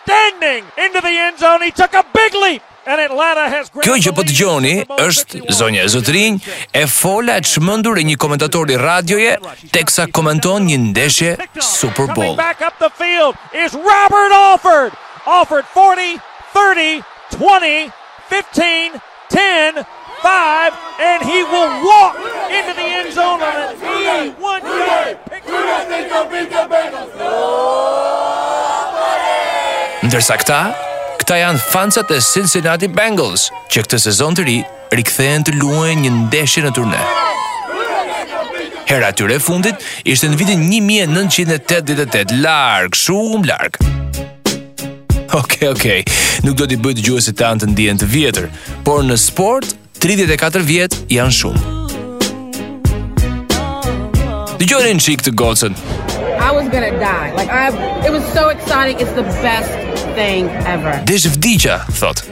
standing into the end zone. He took a big leap. Kjo që po dëgjoni është zonja e zotërinj e fola e çmendur e një komentatori radioje teksa komenton një ndeshje Super Bowl. Back up the field is Robert Alford. Alford 40, 30, 20, 15, 10, 5, and he will walk into the end zone on an 81 yard pick. Ndërsa këta, këta janë fansat e Cincinnati Bengals, që këtë sezon të ri rikthehen të luajnë një ndeshje në turne. Hera e tyre e fundit ishte në vitin 1988, larg, shumë larg. Ok, ok, nuk do t'i bëj dëgjuesit tanë të ndihen të vjetër, por në sport, 34 vjet janë shumë. Dëgjojeni një çikë këtë gocën. I was gonna die, like, I, it was so exciting, it's the best thing ever. Desh vdiqa, thotë.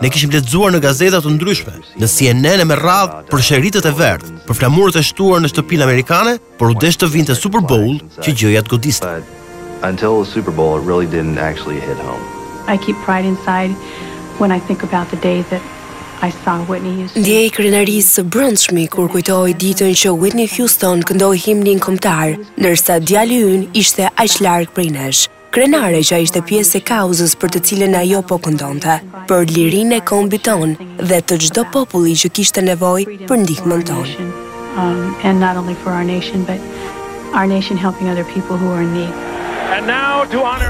Ne kishim lexuar në gazeta të ndryshme, në CNN e me radhë për shiritët e verdhë, për flamurët e shtuar në shtëpitë amerikane, por u desh të vinte Super Bowl që gjëja të godiste. Until the Super Bowl it really didn't actually hit home. I keep pride inside when I think about the day that I saw Whitney Houston. Ndjej krenari së brendshmi kur kujtoj ditën që Whitney Houston këndoi himnin kombëtar, ndërsa djali ynë ishte aq larg prej nesh. Krenare që ai ishte pjesë e kauzës për të cilën ajo po këndonte, për lirinë e kombit tonë dhe të çdo populli që kishte nevojë për ndihmën tonë.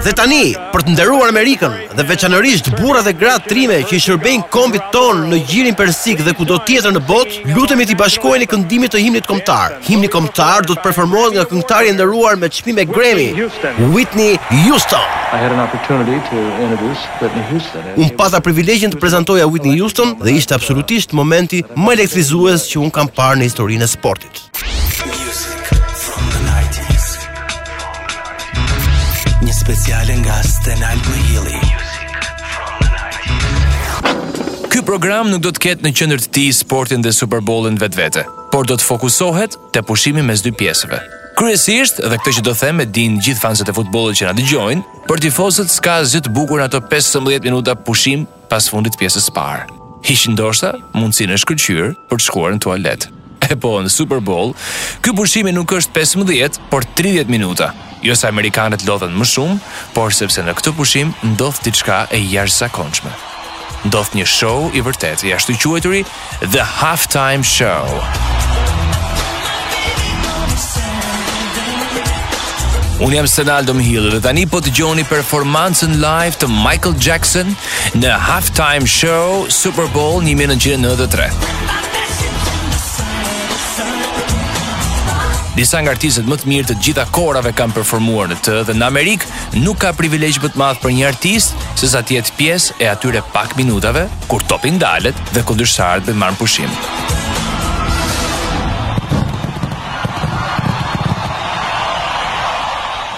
Dhe tani, për të nderuar Amerikën, dhe veçanërisht burrat dhe gratë trime që i shërbejnë kombit tonë në Gjirin Persik dhe kudo tjetër në botë, lutemi t'i bashkoheni këndimit të himnit kombëtar. Himni kombëtar do të performohet nga këngëtarja e nderuar me çmime Grammy, Whitney Houston. Unë pata privilegjin të prezantoja Whitney Houston dhe ishte absolutisht momenti më elektrizues që unë kam parë në historinë e sportit. Music from the 90s Një speciale nga Stenal Bëhili Ky program nuk do të ketë në qendër të tij sportin dhe Super Bowlin në vetvete, por do të fokusohet te pushimi mes dy pjesëve. Kryesisht, dhe këtë që do them e dinë gjithë fansat e futbollit që na dëgjojnë, për tifozët s'ka asgjë të bukur në ato 15 minuta pushim pas fundit të pjesës së parë. Hiq ndoshta mundësinë e shkëlqyer për të shkuar në tualet. E po, në Super Bowl, ky pushimi nuk është 15, por 30 minuta. Jo se amerikanët lodhen më shumë, por sepse në këtë pushim ndodh diçka e jashtëzakonshme. Ndodh një show i vërtetë i ashtuquajturi The Halftime Show. Unë jam Senaldo Mihili dhe tani po dëgjoni performancën live të Michael Jackson në halftime show Super Bowl 1993. Disa nga artistët më të mirë të të gjitha kohërave kanë performuar në të dhe në Amerikë nuk ka privilegj më të madh për një artist sesa të jetë pjesë e atyre pak minutave kur topi ndalet dhe kundërshtarët marrin pushim.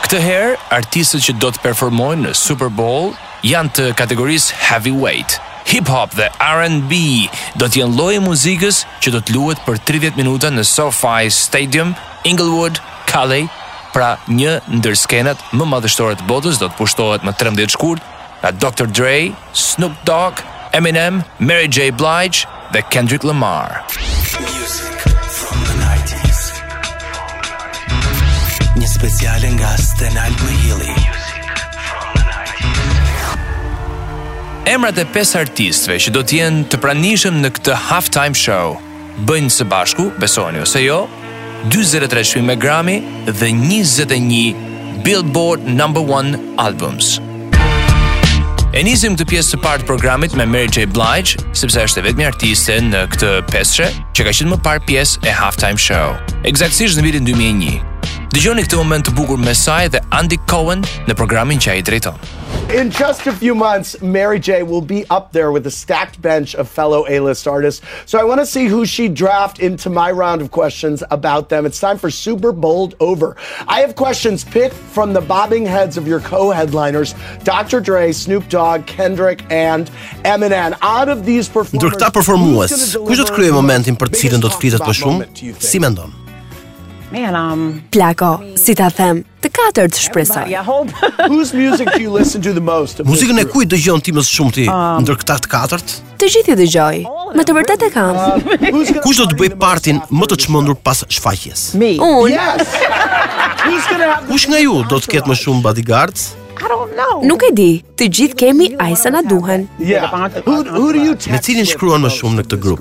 Këtë herë, artistët që do të performojnë në Super Bowl janë të kategorisë heavyweight. Hip hop dhe R&B do të jenë lloji i muzikës që do të luhet për 30 minuta në SoFi Stadium, Inglewood, Cali. Pra, një ndër skenat më madhështore të botës do të pushtohet më 13 shkurt nga Dr. Dre, Snoop Dogg, Eminem, Mary J. Blige dhe Kendrick Lamar. Një speciale nga Senaldo Mihili. Emrat e pesë artistëve që do të jenë të pranishëm në këtë halftime show. Bëjnë së bashku, besojeni ose jo, 43 çmime Grammy dhe 21 Billboard Number 1 Albums. E nisim këtë pjesë të parë të programit me Mary J. Blige, sepse është e vetmja artiste në këtë pesëshe që ka qenë më parë pjesë e Halftime Show, ekzaktësisht në vitin 2001. Dëgjoni këtë moment të bukur mes saj dhe Andy Cohen në programin që ai drejton. In just a few months, Mary J. will be up there with a stacked bench of fellow A-list artists So I want to see who she'd draft into my round of questions about them. It's time for Super Bowled Over. I have questions picked from the bobbing heads of your co-headliners, Dr. Dre, Snoop Dogg, Kendrick, and Eminem. Out of these performers, Ndër këta performues, kush do të krijojë momentin për të cilin do të flitet më shumë? Si mendon? Man, um, Plako, si ta them, Të katërt shpresoj. Whose music do you listen to the most? Muzikën e kujt dëgjon ti më së shumti um, ndër këta të katërt? Të gjithë i dëgjoj. Me të vërtetë e kam. Uh, Kush do të bëjë partin më të çmendur pas shfaqjes? Unë. Yes. Kush nga ju do të ketë më shumë bodyguards? I don't know. Nuk e di. Të gjithë kemi aq sa na duhen. Yeah. Who, who do you Me cilin shkruan më shumë në këtë grup?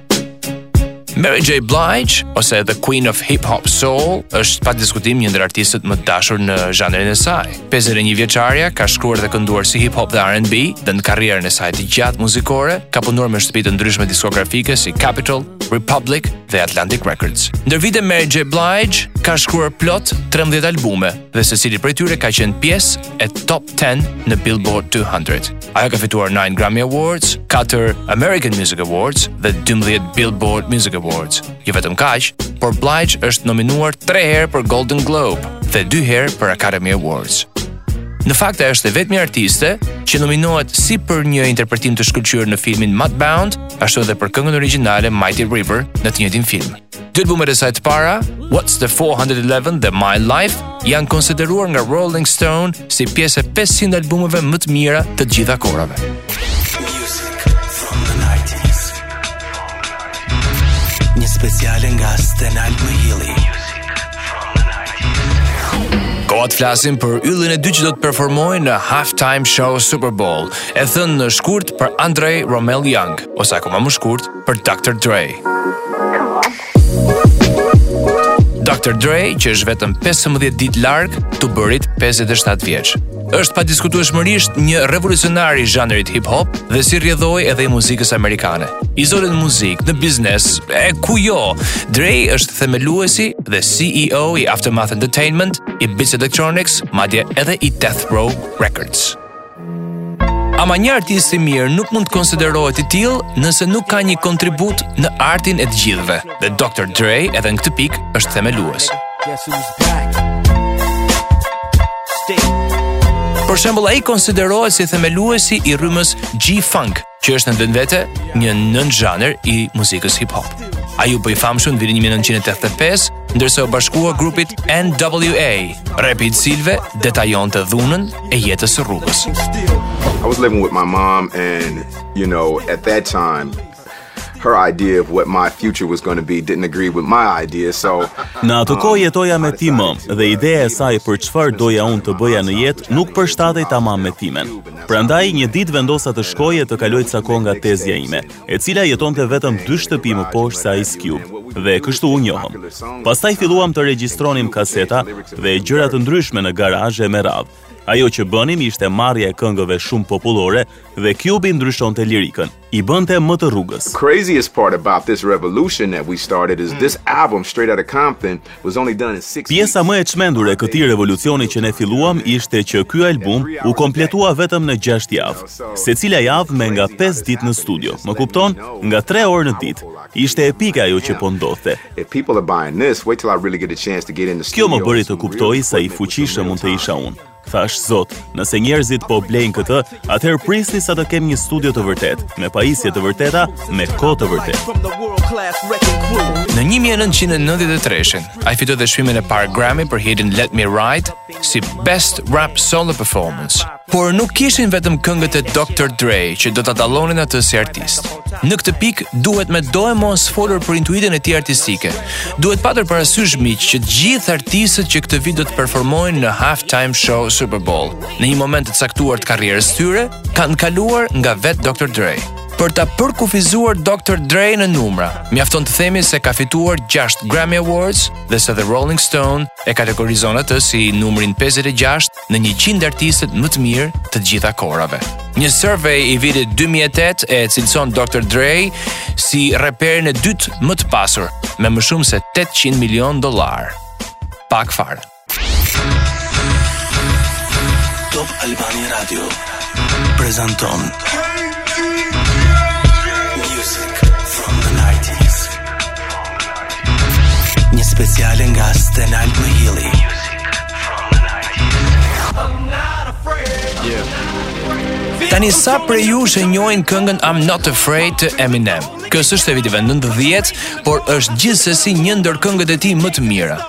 Mary J. Blige, ose The Queen of Hip Hop Soul, është pa diskutim një ndër artistët më të dashur në zhanrin e saj. 51 vjeçarja ka shkruar dhe kënduar si hip hop dhe R&B, dhe në karrierën e saj të gjatë muzikore ka punuar me shtëpi të ndryshme diskografike si Capitol, Republic dhe Atlantic Records. Ndër vite Mary J. Blige ka shkruar plot 13 albume dhe secili prej tyre ka qenë pjesë e Top 10 në Billboard 200. Ajo ka fituar 9 Grammy Awards, 4 American Music Awards dhe 12 Billboard Music Awards. Jo vetëm kaq, por Blige është nominuar 3 herë për Golden Globe dhe 2 herë për Academy Awards. Në fakt ajo është e vetmja artiste që nominohet si për një interpretim të shkëlqyer në filmin Mudbound, ashtu edhe për këngën origjinale Mighty River në të njëjtin film. Dy albumet e saj të para, What's the 411 dhe My Life, janë konsideruar nga Rolling Stone si pjesë e 500 albumeve më të mira të të gjitha kohërave. Një speciale nga Stenal Bujili. Koha të flasim për yllin e dytë që do të performojë në halftime show Super Bowl, e thënë më shkurt për Andre Romel Young, ose akoma më shkurt, për Dr. Dre. Dr. Dre, që është vetëm 15 ditë larg të bërit 57 vjeç, është padiskutueshmërisht një revolucionar i zhanrit hip hop dhe si rrjedhojë edhe i muzikës amerikane. I zoti në muzikë, në biznes, e ku jo, Dre është themeluesi dhe CEO i Aftermath Entertainment, i Beats Electronics, madje edhe i Death Row Records. Ama një artist i mirë nuk mund të konsiderohet i tillë nëse nuk ka një kontribut në artin e të gjithëve. Dhe Dr. Dre edhe në këtë pikë është themelues. Për shembull, ai konsiderohet si themeluesi i rrymës G-Funk, që është në vetvete një nënzhanër i muzikës hip hop. Ai u bë i famshëm në vitin 1985, ndërsa iu bashkua grupit NWA. rapi i të cilëve detajonte dhunën e jetës së rrugës. I was living with my mom and you know at that time her idea of what my future was going to be didn't agree with my idea so Në atë kohë um, jetoja me time ëmë dhe ideja e saj për çfarë doja unë të bëja në jetë nuk përshtatej tamam me timen. Prandaj, një ditë vendosa të shkoj e të kaloj ca kohë nga tezja ime, e cila jetonte vetëm dy shtëpi më poshtë se Ice Cube, dhe kështu u njohëm. Pastaj filluam të regjistronim kaseta dhe gjëra të ndryshme në garazhe me radhë. Ajo që bënim ishte marrja e këngëve shumë popullore dhe Cube ndryshonte lirikën. i bënte më të rrugës. The craziest part about this revolution that we started is this album Straight Outta Compton was only done in 6 weeks. Pjesa më e çmendur e këtij revolucioni që ne filluam ishte që ky album u kompletua vetëm në gjashtë javë. Secila javë me nga pesë ditë në studio. Më kupton? Nga tre orë në ditë. Ishte epike ajo që po ndodhte. Kjo më bëri të kuptoj sa i fuqishëm mund të isha unë. Thashë zot, nëse njerëzit po blejnë këtë, atëherë prisni sa të kem një studio të vërtetë, me pajisje të vërteta, me kohë të vërtetë. Në 1993-shin, ai fitoi dhe çmimin e parë Grammy për hitin Let Me Ride si Best Rap Solo Performance. Por nuk ishin vetëm këngët e Dr. Dre që do ta dallonin atë si artist. artist. Në këtë pikë duhet medoemos folur për intuitën e tij artistike. Duhet patur parasysh miq që të gjithë artistët që këtë vit do të performojnë në Half Time Show Super Bowl, në një moment të caktuar të karrierës tyre, kanë kaluar nga vetë Dr. Dre. Për ta përkufizuar Dr. Dre në numra, mjafton të themi se ka fituar 6 Grammy Awards dhe se The Rolling Stone e kategorizon atë si numrin 56 në 100 artistët më të mirë të të gjitha kohërave. Një survey i vitit 2008 e cilëson Dr. Dre si reperin e dytë më të pasur, me më shumë se 800 milion dollarë. Pak farë. Top Albania Radio prezanton Music from the 90s Një speciale nga Stenald Mihili Music Tani sa prej jush e njohin këngën I'm Not Afraid të Eminem. Kjo s'është e vitive 90, por është gjithsesi një ndër këngët e tij më të mira.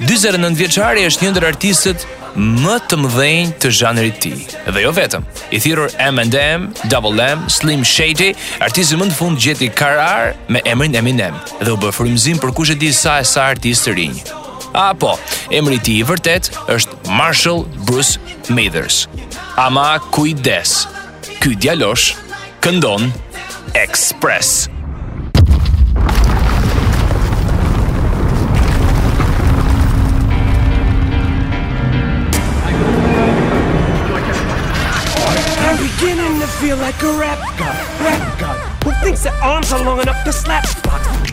49 vjeçari është një ndër artistët më të mëdhenj të zhanrit të tij. Dhe jo vetëm, i thirrur M&M, Double M, Slim Shady, artisti më në fund gjeti karar me emrin Eminem dhe u bë frymëzim për kushedi sa e sa artistë të rinj. A po, emri i tij i vërtet është Marshall Bruce Mathers. Ama kujdes. Ky djalosh këndon Express. feel like a rap god, rap god, who thinks their arms are long enough to slap box.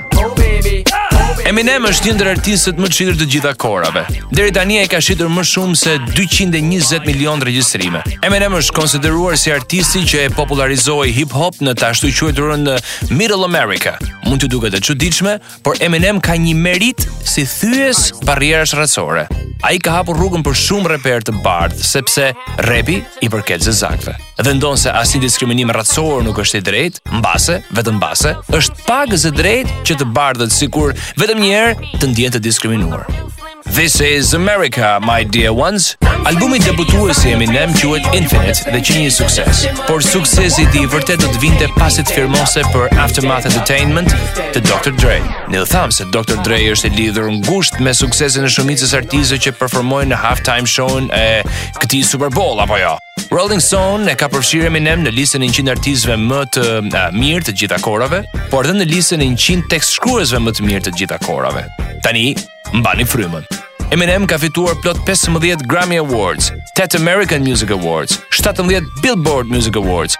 Eminem është një ndër artistët më të shitur të gjitha kohërave. Deri tani ai ka shitur më shumë se 220 milionë regjistrime. Eminem është konsideruar si artisti që e popullarizoi hip hop në të ashtuquajturën Middle America. Mund t'ju duket e çuditshme, por Eminem ka një meritë si thyes barrierash racore. Ai ka hapur rrugën për shumë reperë të bardhë sepse repi i përket zezakëve. dhe ndonëse asnjë diskriminim racor nuk është i drejtë, mbase, vetëm mbase, është pakëz e drejtë që të bardhët sikur vetëm njëherë të ndihen të diskriminuar. This is America, my dear ones. Albumi debutues i Eminem quhet Infinite dhe qe një sukses. Por suksesi i tij i vërtetë do të vinte pasi të firmoste për Aftermath Entertainment të Dr. Dre. Ne u thamë se Dr. Dre është i lidhur ngushtë me suksesin e shumicës së artistëve që performojnë në halftime show-n e këtij Super Bowl apo jo. Ja. Rolling Stone e ka përfshirë Eminem në listën e 100 artistëve më të a, mirë të gjitha kohërave, por edhe në listën e 100 tekstshkruesve më të mirë të gjitha kohërave. Tani, mbani frymën. Eminem ka fituar plot 15 Grammy Awards, 8 American Music Awards, 17 Billboard Music Awards,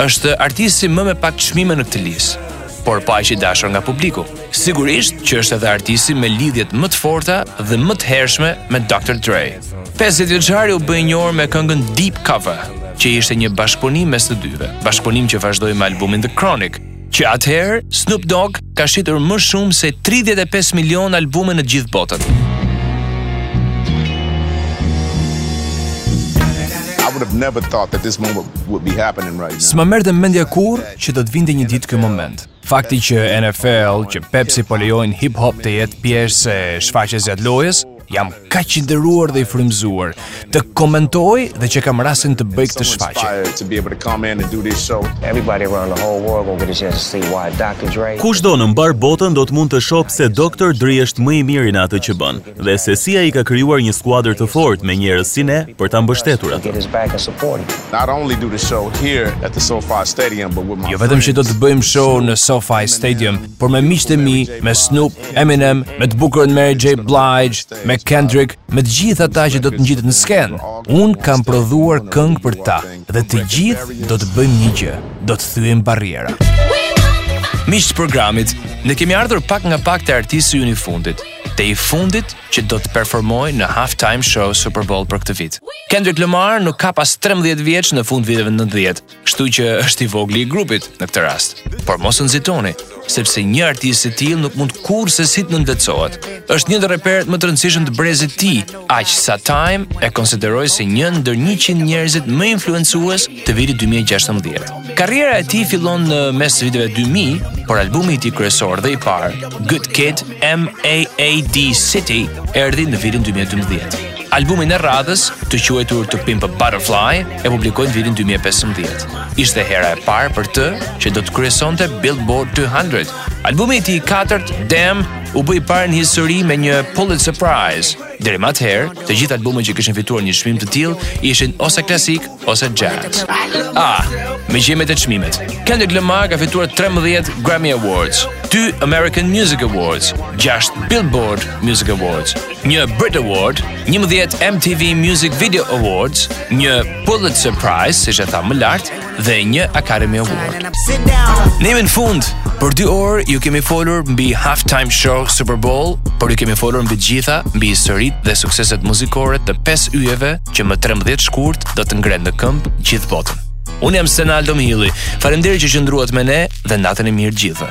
Është artisti më me pak çmime në këtë listë, por po aq i dashur nga publiku. Sigurisht që është edhe artisti me lidhjet më të forta dhe më të hershme me Dr. Dre. 50 vjeçari u bë i njohur me këngën Deep Cover, që ishte një bashkëpunim mes të dyve, bashkëpunim që vazhdoi me albumin The Chronic, Që atëherë, Snoop Dogg ka shitur më shumë se 35 milion albume në gjithë botën. never thought that this moment would be happening right now. S'më merrte mendja kurrë që do të vinte një ditë ky moment. Fakti që NFL, që Pepsi po lejojnë hip hop të jetë pjesë e shfaqjes gjatë lojës, Jam kaq i nderuar dhe i frymëzuar të komentoj dhe që kam rastin të bëj këtë shfaqje. Kushdo në mbarë botën do të mund të shohë pse Dr. Dre është më i miri në atë që bën dhe se si ai ka krijuar një skuadër të fortë me njerëz si ne për ta mbështetur atë. Jo vetëm që do të bëjmë show në SoFi Stadium, por me miqtë e mi, me Snoop Eminem, me të bukurën Mary J. Blige, me Kendrick, me të gjithë ata që do të ngjiten në skenë. Unë kam prodhuar këngë për ta dhe të gjithë do të bëjmë një gjë, do të thyejmë barriera. Miq të programit, ne kemi ardhur pak nga pak te artisti ynë i fundit, te i fundit që do të performojë në halftime show Super Bowl për këtë vit. Kendrick Lamar nuk ka pas 13 vjeç në fund viteve 90, Kështu që është i vogli i grupit në këtë rast. Por mos u nxitoni, sepse një artist i tillë nuk mund kurrsesi të nënvlerësohet. Është një ndër reperët më të rëndësishëm të brezit të tij, aq sa Time e konsideroi si një ndër 100 njerëzit më influencues të vitit 2016. Karriera e tij fillon në mes të viteve 2000, por albumi i tij kryesor dhe i parë, Good Kid, M A A D City, erdhi në vitin 2012. Albumin e radhës, të quajtur To Pimp a Butterfly, e publikoi në vitin 2015. Ishte hera e parë për të që do të kryesonte Billboard 200. Albumi i tij i katërt, Damn, u bë i parë në histori me një Pulitzer Prize. Deri më atëherë, të gjithë albumet që kishin fituar një çmim të tillë ishin ose klasik ose jazz. Ah, me gjëmat e çmimet. Kendrick Lamar ka fituar 13 Grammy Awards, 2 American Music Awards, 6 Billboard Music Awards, 1 Brit Award, 11 MTV Music Video Awards, 1 Pulitzer Prize, siç e thashë më lart, dhe 1 Academy Award. Ne jemi në fund. Për dy orë ju kemi folur mbi halftime show Super Bowl, por ju kemi folur mbi të gjitha, mbi historitë dhe sukseset muzikore të pesë yjeve që më 13 shkurt do të ngrenë në këmbë gjithë botën. Unë jam Senaldo Mihili, falemderit që qëndruat me ne dhe natën e mirë gjithëve.